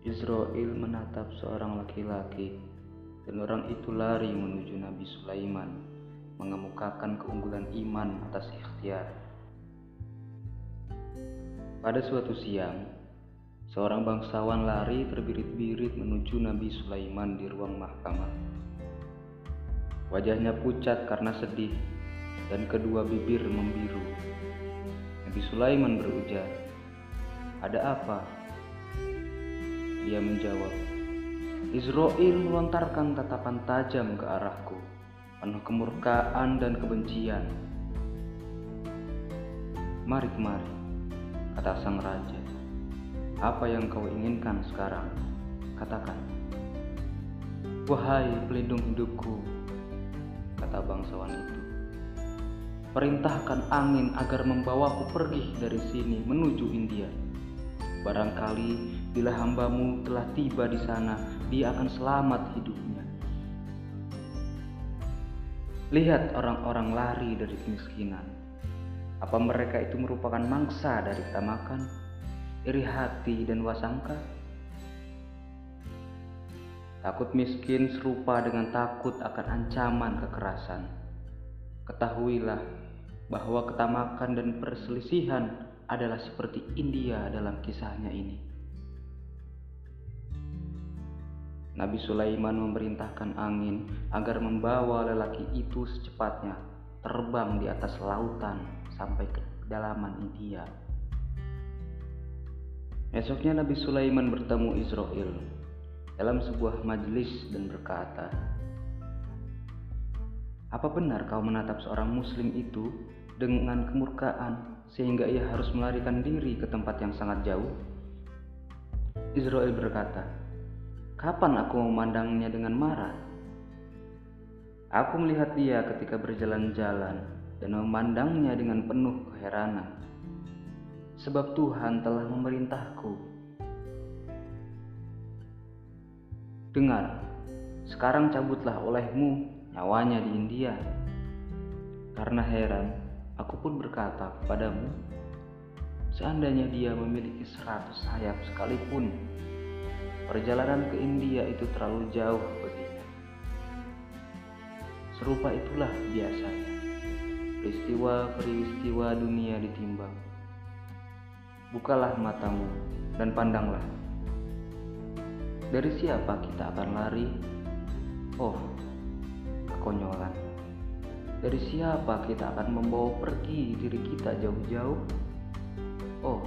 Israel menatap seorang laki-laki, dan orang itu lari menuju Nabi Sulaiman, mengemukakan keunggulan iman atas ikhtiar. Pada suatu siang, seorang bangsawan lari terbirit-birit menuju Nabi Sulaiman di ruang mahkamah. Wajahnya pucat karena sedih, dan kedua bibir membiru. Nabi Sulaiman berujar, "Ada apa?" Dia menjawab, Israel melontarkan tatapan tajam ke arahku, penuh kemurkaan dan kebencian. Mari kemari, kata sang raja. Apa yang kau inginkan sekarang? Katakan. Wahai pelindung hidupku, kata bangsawan itu. Perintahkan angin agar membawaku pergi dari sini menuju India. Barangkali Bila hambamu telah tiba di sana, dia akan selamat hidupnya. Lihat orang-orang lari dari kemiskinan. Apa mereka itu merupakan mangsa dari ketamakan, iri hati dan wasangka? Takut miskin serupa dengan takut akan ancaman kekerasan. Ketahuilah bahwa ketamakan dan perselisihan adalah seperti India dalam kisahnya ini. Nabi Sulaiman memerintahkan angin agar membawa lelaki itu secepatnya terbang di atas lautan sampai ke kedalaman India. Esoknya Nabi Sulaiman bertemu Israel dalam sebuah majelis dan berkata, "Apa benar kau menatap seorang muslim itu dengan kemurkaan sehingga ia harus melarikan diri ke tempat yang sangat jauh?" Israel berkata, Kapan aku memandangnya dengan marah? Aku melihat dia ketika berjalan-jalan dan memandangnya dengan penuh keheranan. Sebab Tuhan telah memerintahku. Dengar, sekarang cabutlah olehmu nyawanya di India. Karena heran, aku pun berkata kepadamu, seandainya dia memiliki seratus sayap sekalipun, Perjalanan ke India itu terlalu jauh baginya. Serupa itulah biasanya. Peristiwa-peristiwa dunia ditimbang. Bukalah matamu dan pandanglah. Dari siapa kita akan lari? Oh, kekonyolan. Dari siapa kita akan membawa pergi diri kita jauh-jauh? Oh,